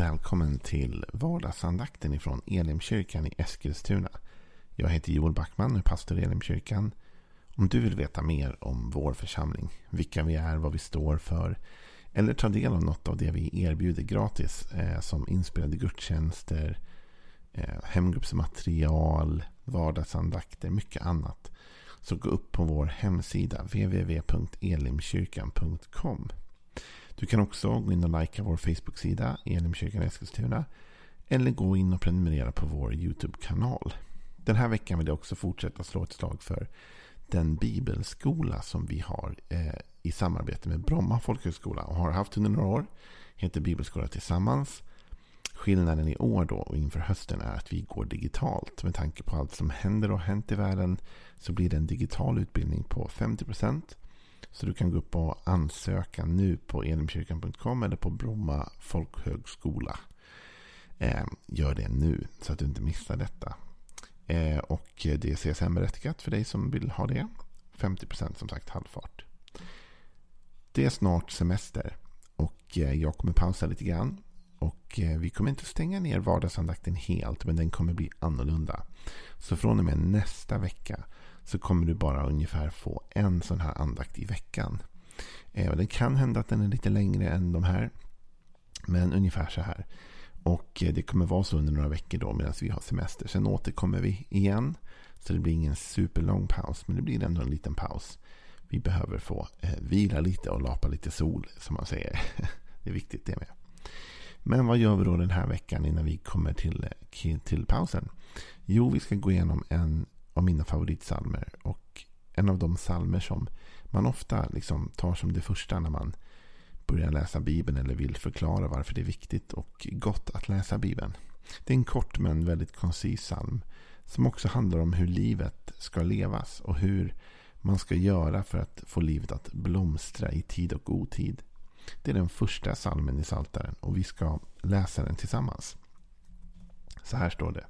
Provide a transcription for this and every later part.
Välkommen till vardagsandakten ifrån Elimkyrkan i Eskilstuna. Jag heter Joel Backman och är pastor i Elimkyrkan. Om du vill veta mer om vår församling, vilka vi är, vad vi står för eller ta del av något av det vi erbjuder gratis eh, som inspelade gudstjänster, eh, hemgruppsmaterial, vardagsandakter, mycket annat. Så gå upp på vår hemsida www.elimkyrkan.com. Du kan också gå in och likea vår Facebook-sida Elimkyrkan Eskilstuna. Eller gå in och prenumerera på vår YouTube-kanal. Den här veckan vill jag också fortsätta slå ett slag för den bibelskola som vi har eh, i samarbete med Bromma folkhögskola och har haft under några år. Heter Bibelskola Tillsammans. Skillnaden i år då och inför hösten är att vi går digitalt. Med tanke på allt som händer och har hänt i världen så blir det en digital utbildning på 50 procent. Så du kan gå upp och ansöka nu på elimkyrkan.com eller på Bromma folkhögskola. Eh, gör det nu så att du inte missar detta. Eh, och det är CSN-berättigat för dig som vill ha det. 50% som sagt halvfart. Det är snart semester och eh, jag kommer pausa lite grann. Och vi kommer inte stänga ner vardagsandakten helt men den kommer bli annorlunda. Så från och med nästa vecka så kommer du bara ungefär få en sån här andakt i veckan. Eh, och det kan hända att den är lite längre än de här. Men ungefär så här. Och eh, det kommer vara så under några veckor då medan vi har semester. Sen återkommer vi igen. Så det blir ingen superlång paus. Men det blir ändå en liten paus. Vi behöver få eh, vila lite och lapa lite sol som man säger. det är viktigt det med. Men vad gör vi då den här veckan innan vi kommer till, eh, till pausen? Jo, vi ska gå igenom en av mina favoritsalmer. Och en av de salmer som man ofta liksom tar som det första när man börjar läsa Bibeln eller vill förklara varför det är viktigt och gott att läsa Bibeln. Det är en kort men väldigt koncis psalm som också handlar om hur livet ska levas och hur man ska göra för att få livet att blomstra i tid och otid. Det är den första salmen i Saltaren och vi ska läsa den tillsammans. Så här står det.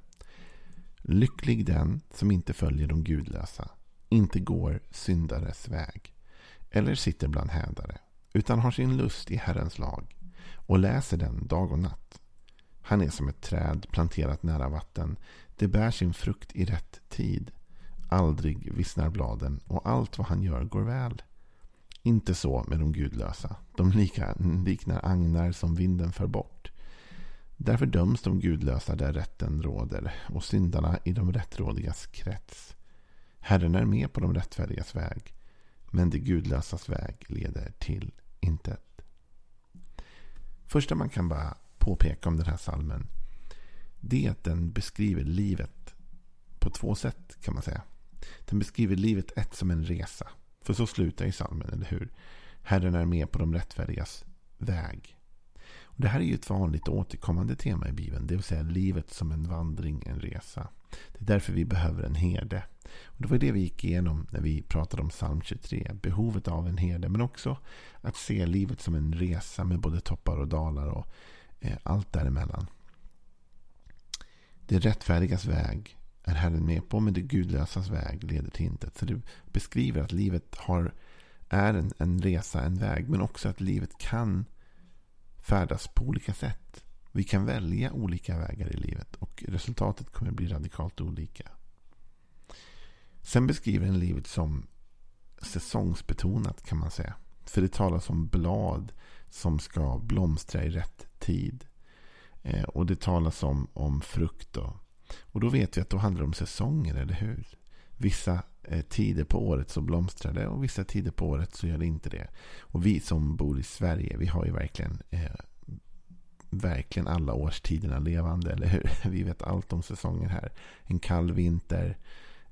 Lycklig den som inte följer de gudlösa, inte går syndares väg eller sitter bland hädare utan har sin lust i Herrens lag och läser den dag och natt. Han är som ett träd planterat nära vatten. Det bär sin frukt i rätt tid. Aldrig vissnar bladen och allt vad han gör går väl. Inte så med de gudlösa. De lika, liknar agnar som vinden för bort. Därför döms de gudlösa där rätten råder och syndarna i de rättrådigas krets. Herren är med på de rättfärdigas väg, men de gudlösas väg leder till intet. Första man kan bara påpeka om den här salmen det är att den beskriver livet på två sätt kan man säga. Den beskriver livet ett som en resa. För så slutar ju salmen, eller hur? Herren är med på de rättfärdigas väg. Och det här är ju ett vanligt återkommande tema i Bibeln. Det vill säga livet som en vandring, en resa. Det är därför vi behöver en herde. Och det var det vi gick igenom när vi pratade om psalm 23. Behovet av en herde. Men också att se livet som en resa med både toppar och dalar och eh, allt däremellan. Det rättfärdigas väg är Herren med på. Men det gudlösas väg leder till intet. Så det beskriver att livet har, är en, en resa, en väg. Men också att livet kan färdas på olika sätt. Vi kan välja olika vägar i livet och resultatet kommer bli radikalt olika. Sen beskriver den livet som säsongsbetonat kan man säga. För det talas om blad som ska blomstra i rätt tid. Eh, och det talas om, om frukt. Då. Och då vet vi att då handlar det om säsonger, eller hur? Vissa eh, tider på året så blomstrar det och vissa tider på året så gör det inte det. Och vi som bor i Sverige, vi har ju verkligen eh, verkligen alla årstiderna levande, eller hur? Vi vet allt om säsonger här. En kall vinter,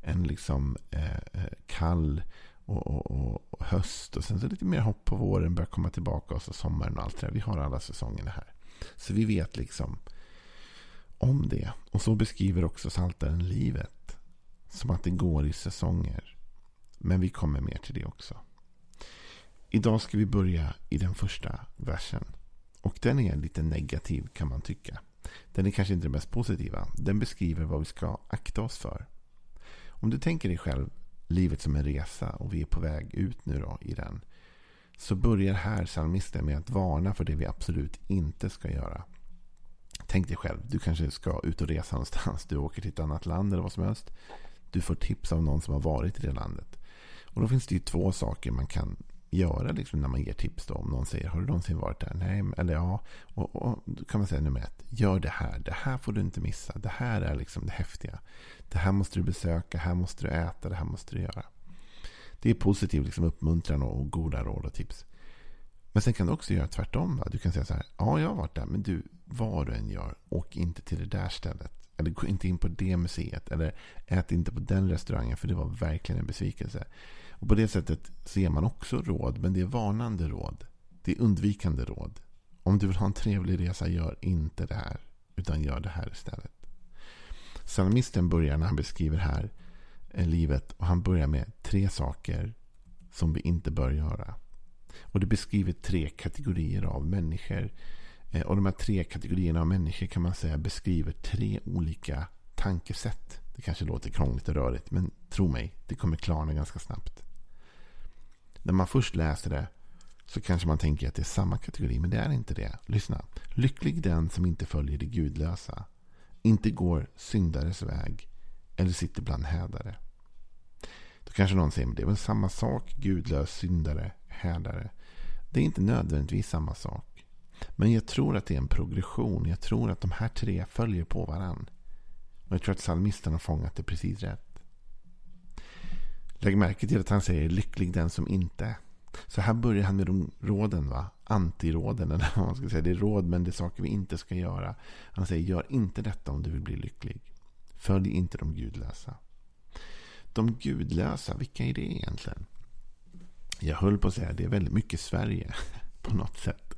en liksom eh, eh kall och, och, och, höst. Och sen så lite mer hopp på våren, börjar komma tillbaka och så sommaren och allt det där. Vi har alla säsongerna här. Så vi vet liksom om det. Och så beskriver också Saltaren livet. Som att det går i säsonger. Men vi kommer mer till det också. Idag ska vi börja i den första versen. Och den är lite negativ kan man tycka. Den är kanske inte den mest positiva. Den beskriver vad vi ska akta oss för. Om du tänker dig själv livet som en resa och vi är på väg ut nu då i den. Så börjar här psalmisten med att varna för det vi absolut inte ska göra. Tänk dig själv, du kanske ska ut och resa någonstans. Du åker till ett annat land eller vad som helst. Du får tips av någon som har varit i det landet. Och då finns det ju två saker man kan göra liksom, när man ger tips. Då. Om någon säger, har du någonsin varit där? Nej, eller ja. Och, och då kan man säga nummer ett, gör det här. Det här får du inte missa. Det här är liksom det häftiga. Det här måste du besöka, här måste du äta, det här måste du göra. Det är positiv liksom, uppmuntran och goda råd och tips. Men sen kan du också göra tvärtom. Va? Du kan säga så här, ja jag har varit där, men du, vad du än gör, åk inte till det där stället. Eller gå inte in på det museet. Eller ät inte på den restaurangen, för det var verkligen en besvikelse. Och på det sättet ser man också råd, men det är varnande råd. Det är undvikande råd. Om du vill ha en trevlig resa, gör inte det här. Utan gör det här istället. Psalmisten börjar när han beskriver här eh, livet. Och han börjar med tre saker som vi inte bör göra. Och det beskriver tre kategorier av människor. Eh, och de här tre kategorierna av människor kan man säga beskriver tre olika tankesätt. Det kanske låter krångligt och rörigt, men tro mig, det kommer klarna ganska snabbt. När man först läser det så kanske man tänker att det är samma kategori, men det är inte det. Lyssna. Lycklig den som inte följer det gudlösa, inte går syndares väg eller sitter bland hädare. Då kanske någon säger, men det är väl samma sak, gudlös, syndare, hädare. Det är inte nödvändigtvis samma sak. Men jag tror att det är en progression. Jag tror att de här tre följer på varandra. Och jag tror att psalmisten har fångat det precis rätt. Lägg märke till att han säger lycklig den som inte. Så här börjar han med de råden. va? Antiråden. Eller vad man ska säga. Det är råd men det är saker vi inte ska göra. Han säger gör inte detta om du vill bli lycklig. Följ inte de gudlösa. De gudlösa, vilka är det egentligen? Jag höll på att säga det är väldigt mycket Sverige på något sätt.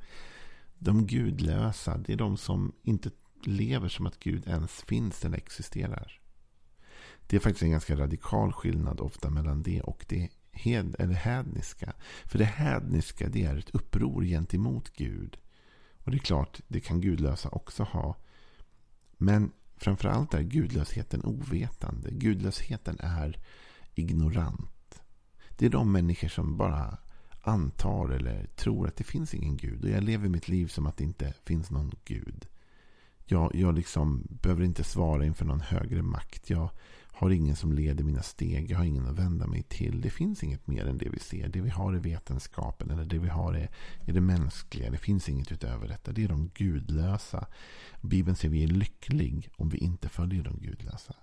De gudlösa, det är de som inte lever som att Gud ens finns eller existerar. Det är faktiskt en ganska radikal skillnad ofta mellan det och det hed, eller hädniska. För det hädniska det är ett uppror gentemot Gud. Och det är klart, det kan gudlösa också ha. Men framförallt är gudlösheten ovetande. Gudlösheten är ignorant. Det är de människor som bara antar eller tror att det finns ingen gud. Och jag lever mitt liv som att det inte finns någon gud. Jag, jag liksom behöver inte svara inför någon högre makt. Jag har ingen som leder mina steg. Jag har ingen att vända mig till. Det finns inget mer än det vi ser. Det vi har är vetenskapen. Eller det vi har är, är det mänskliga. Det finns inget utöver detta. Det är de gudlösa. Bibeln säger att vi är lycklig om vi inte följer de gudlösa.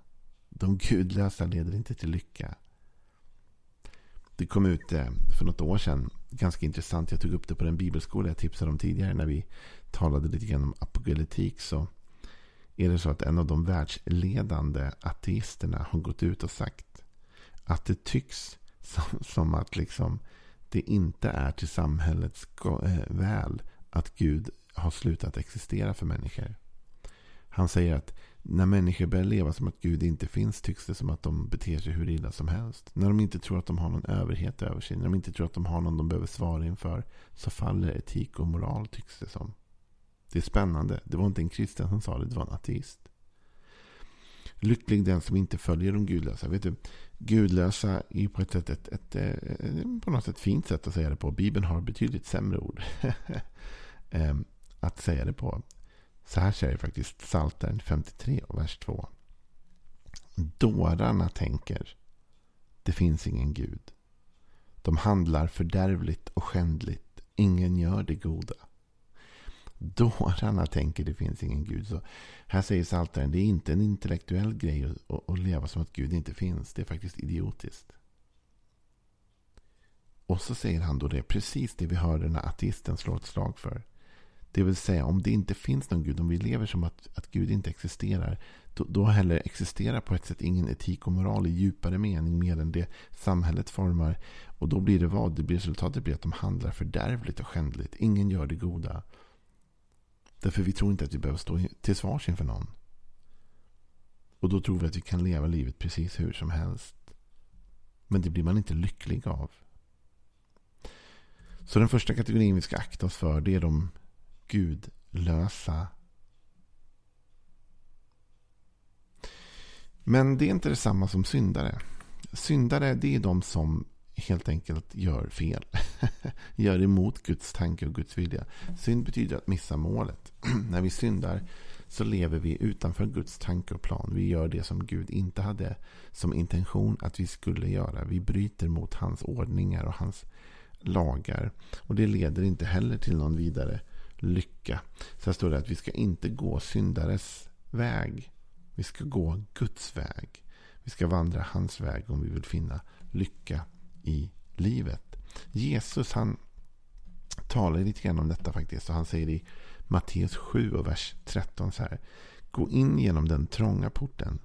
De gudlösa leder inte till lycka. Det kom ut eh, för något år sedan. Ganska intressant. Jag tog upp det på den bibelskola jag tipsade om tidigare. När vi talade lite grann om apokalyptik. Så är det så att en av de världsledande ateisterna har gått ut och sagt att det tycks som, som att liksom det inte är till samhällets eh, väl att Gud har slutat existera för människor. Han säger att när människor börjar leva som att Gud inte finns tycks det som att de beter sig hur illa som helst. När de inte tror att de har någon överhet över sig, när de inte tror att de har någon de behöver svara inför, så faller etik och moral tycks det som. Det är spännande. Det var inte en kristen som sa det, det var en ateist. Lycklig den som inte följer de gudlösa. Vet du, gudlösa är på ett sätt ett, ett, ett, på något sätt fint sätt att säga det på. Bibeln har betydligt sämre ord att säga det på. Så här säger faktiskt Psaltaren 53 och vers 2. Dårarna tänker, det finns ingen Gud. De handlar fördärvligt och skändligt. Ingen gör det goda. Dårarna tänker det finns ingen Gud. Så här säger Psaltaren, det är inte en intellektuell grej att, att leva som att Gud inte finns. Det är faktiskt idiotiskt. Och så säger han då det, precis det vi hörde när ateisten slår ett slag för. Det vill säga om det inte finns någon Gud, om vi lever som att, att Gud inte existerar, då, då heller existerar på ett sätt ingen etik och moral i djupare mening mer än det samhället formar. Och då blir det vad? Det blir resultatet blir att de handlar fördärvligt och skändligt. Ingen gör det goda. Därför vi tror inte att vi behöver stå till svars inför någon. Och då tror vi att vi kan leva livet precis hur som helst. Men det blir man inte lycklig av. Så den första kategorin vi ska akta oss för det är de gudlösa. Men det är inte detsamma som syndare. Syndare det är de som helt enkelt gör fel. gör emot Guds tanke och Guds vilja. Synd betyder att missa målet. När vi syndar så lever vi utanför Guds tanke och plan. Vi gör det som Gud inte hade som intention att vi skulle göra. Vi bryter mot hans ordningar och hans lagar. Och det leder inte heller till någon vidare lycka. Så här står det att vi ska inte gå syndares väg. Vi ska gå Guds väg. Vi ska vandra hans väg om vi vill finna lycka i livet. Jesus han talar lite grann om detta faktiskt. Och han säger i Matteus 7 och vers 13 så här. Gå in genom den trånga porten.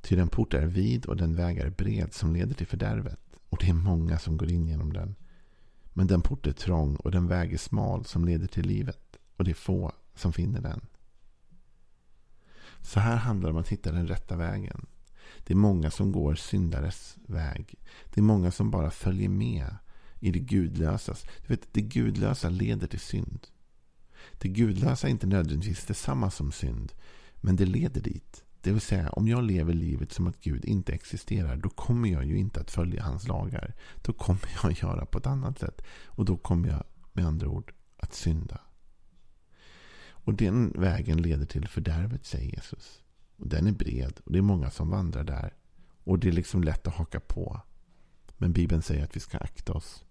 Ty den port är vid och den väg är bred som leder till fördärvet. Och det är många som går in genom den. Men den port är trång och den väg är smal som leder till livet. Och det är få som finner den. Så här handlar det om att hitta den rätta vägen. Det är många som går syndares väg. Det är många som bara följer med i det gudlösas. Du vet, det gudlösa leder till synd. Det gudlösa är inte nödvändigtvis detsamma som synd. Men det leder dit. Det vill säga, om jag lever livet som att Gud inte existerar, då kommer jag ju inte att följa hans lagar. Då kommer jag att göra på ett annat sätt. Och då kommer jag med andra ord att synda. Och den vägen leder till fördärvet, säger Jesus. Och den är bred och det är många som vandrar där. Och det är liksom lätt att haka på. Men Bibeln säger att vi ska akta oss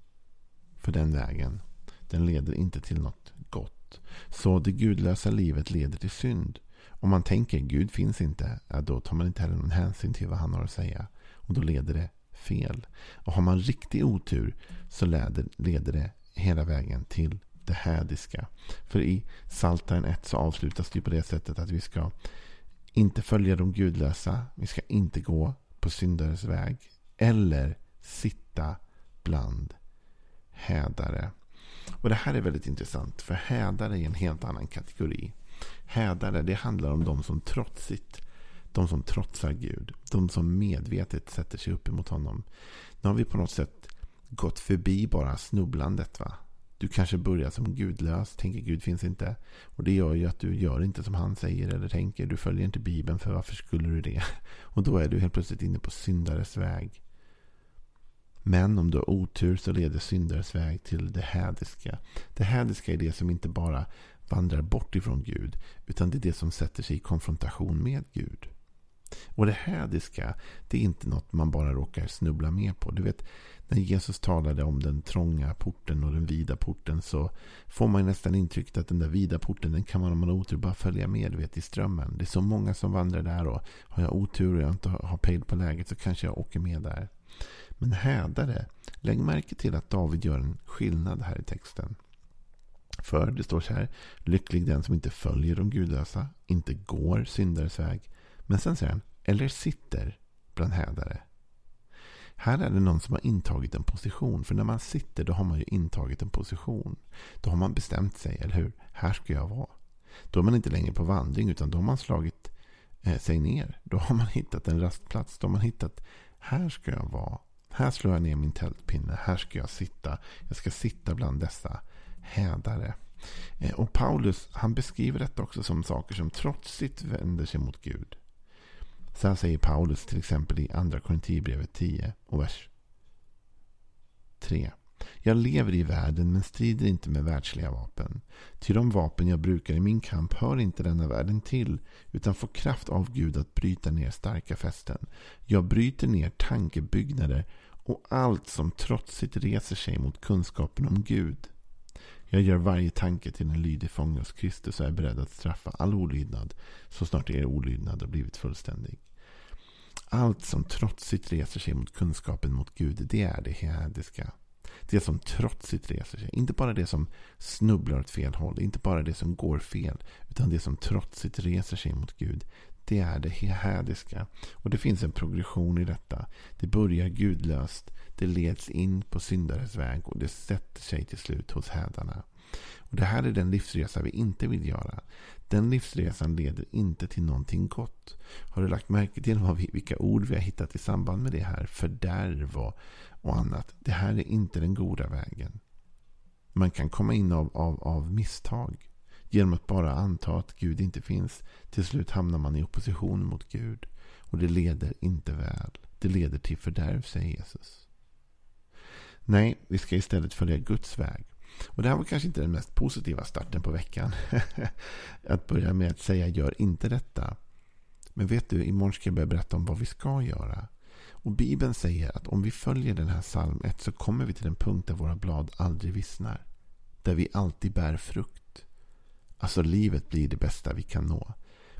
för den vägen. Den leder inte till något gott. Så det gudlösa livet leder till synd. Om man tänker Gud finns inte, då tar man inte heller någon hänsyn till vad han har att säga. Och då leder det fel. Och har man riktig otur så leder, leder det hela vägen till det hädiska. För i Psaltaren 1 så avslutas det på det sättet att vi ska inte följa de gudlösa. Vi ska inte gå på syndares väg. Eller sitta bland hädare. Och det här är väldigt intressant. För hädare är en helt annan kategori. Hädare, det handlar om de som trotsigt. De som trotsar Gud. De som medvetet sätter sig upp emot honom. Nu har vi på något sätt gått förbi bara snubblandet. va? Du kanske börjar som gudlös, tänker Gud finns inte. Och det gör ju att du gör inte som han säger eller tänker. Du följer inte Bibeln, för varför skulle du det? Och då är du helt plötsligt inne på syndares väg. Men om du har otur så leder syndares väg till det hädiska. Det hädiska är det som inte bara vandrar bort ifrån Gud, utan det är det som sätter sig i konfrontation med Gud. Och det hädiska, det är inte något man bara råkar snubbla med på. Du vet, när Jesus talade om den trånga porten och den vida porten så får man nästan intrycket att den där vida porten den kan man om man har otur bara följa med vet, i strömmen. Det är så många som vandrar där och har jag otur och jag inte har pejl på läget så kanske jag åker med där. Men hädare, lägg märke till att David gör en skillnad här i texten. För det står så här, lycklig den som inte följer de gudlösa, inte går syndares väg. Men sen säger han, eller sitter bland hädare. Här är det någon som har intagit en position. För när man sitter då har man ju intagit en position. Då har man bestämt sig, eller hur? Här ska jag vara. Då är man inte längre på vandring utan då har man slagit eh, sig ner. Då har man hittat en rastplats. Då har man hittat, här ska jag vara. Här slår jag ner min tältpinne. Här ska jag sitta. Jag ska sitta bland dessa hädare. Eh, och Paulus han beskriver detta också som saker som trotsigt vänder sig mot Gud. Så här säger Paulus till exempel i Andra Korinthierbrevet 10 och vers 3. Jag lever i världen men strider inte med världsliga vapen. Ty de vapen jag brukar i min kamp hör inte denna världen till utan får kraft av Gud att bryta ner starka fästen. Jag bryter ner tankebyggnader och allt som trotsigt reser sig mot kunskapen om Gud. Jag gör varje tanke till en lydig fånge hos Kristus och är beredd att straffa all olydnad så snart er olydnad har blivit fullständig. Allt som trotsigt reser sig mot kunskapen mot Gud, det är det hädiska. Det som trotsigt reser sig. Inte bara det som snubblar åt fel håll. Inte bara det som går fel. Utan det som trotsigt reser sig mot Gud. Det är det hädiska. Och det finns en progression i detta. Det börjar gudlöst. Det leds in på syndares väg. Och det sätter sig till slut hos hädarna. Och Det här är den livsresa vi inte vill göra. Den livsresan leder inte till någonting gott. Har du lagt märke till vad vi, vilka ord vi har hittat i samband med det här? Fördärv och, och annat. Det här är inte den goda vägen. Man kan komma in av, av, av misstag. Genom att bara anta att Gud inte finns. Till slut hamnar man i opposition mot Gud. Och det leder inte väl. Det leder till fördärv, säger Jesus. Nej, vi ska istället följa Guds väg. Och det här var kanske inte den mest positiva starten på veckan. att börja med att säga gör inte detta. Men vet du, imorgon ska jag börja berätta om vad vi ska göra. Och Bibeln säger att om vi följer den här psalm 1 så kommer vi till den punkt där våra blad aldrig vissnar. Där vi alltid bär frukt. Alltså livet blir det bästa vi kan nå.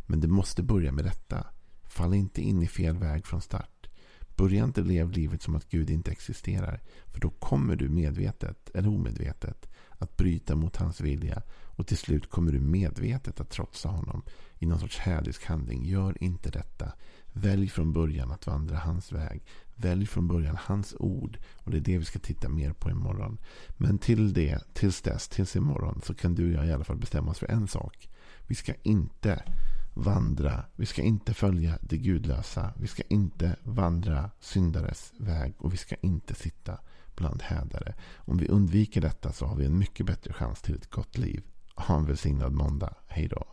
Men det måste börja med detta. Fall inte in i fel väg från start. Börja inte leva livet som att Gud inte existerar. För då kommer du medvetet eller omedvetet att bryta mot hans vilja. Och till slut kommer du medvetet att trotsa honom i någon sorts hädisk handling. Gör inte detta. Välj från början att vandra hans väg. Välj från början hans ord. Och det är det vi ska titta mer på imorgon. Men till det, tills dess, tills imorgon så kan du och jag i alla fall bestämma oss för en sak. Vi ska inte vandra. Vi ska inte följa det gudlösa. Vi ska inte vandra syndares väg. Och vi ska inte sitta bland hädare. Om vi undviker detta så har vi en mycket bättre chans till ett gott liv. Ha en välsignad måndag. Hej då.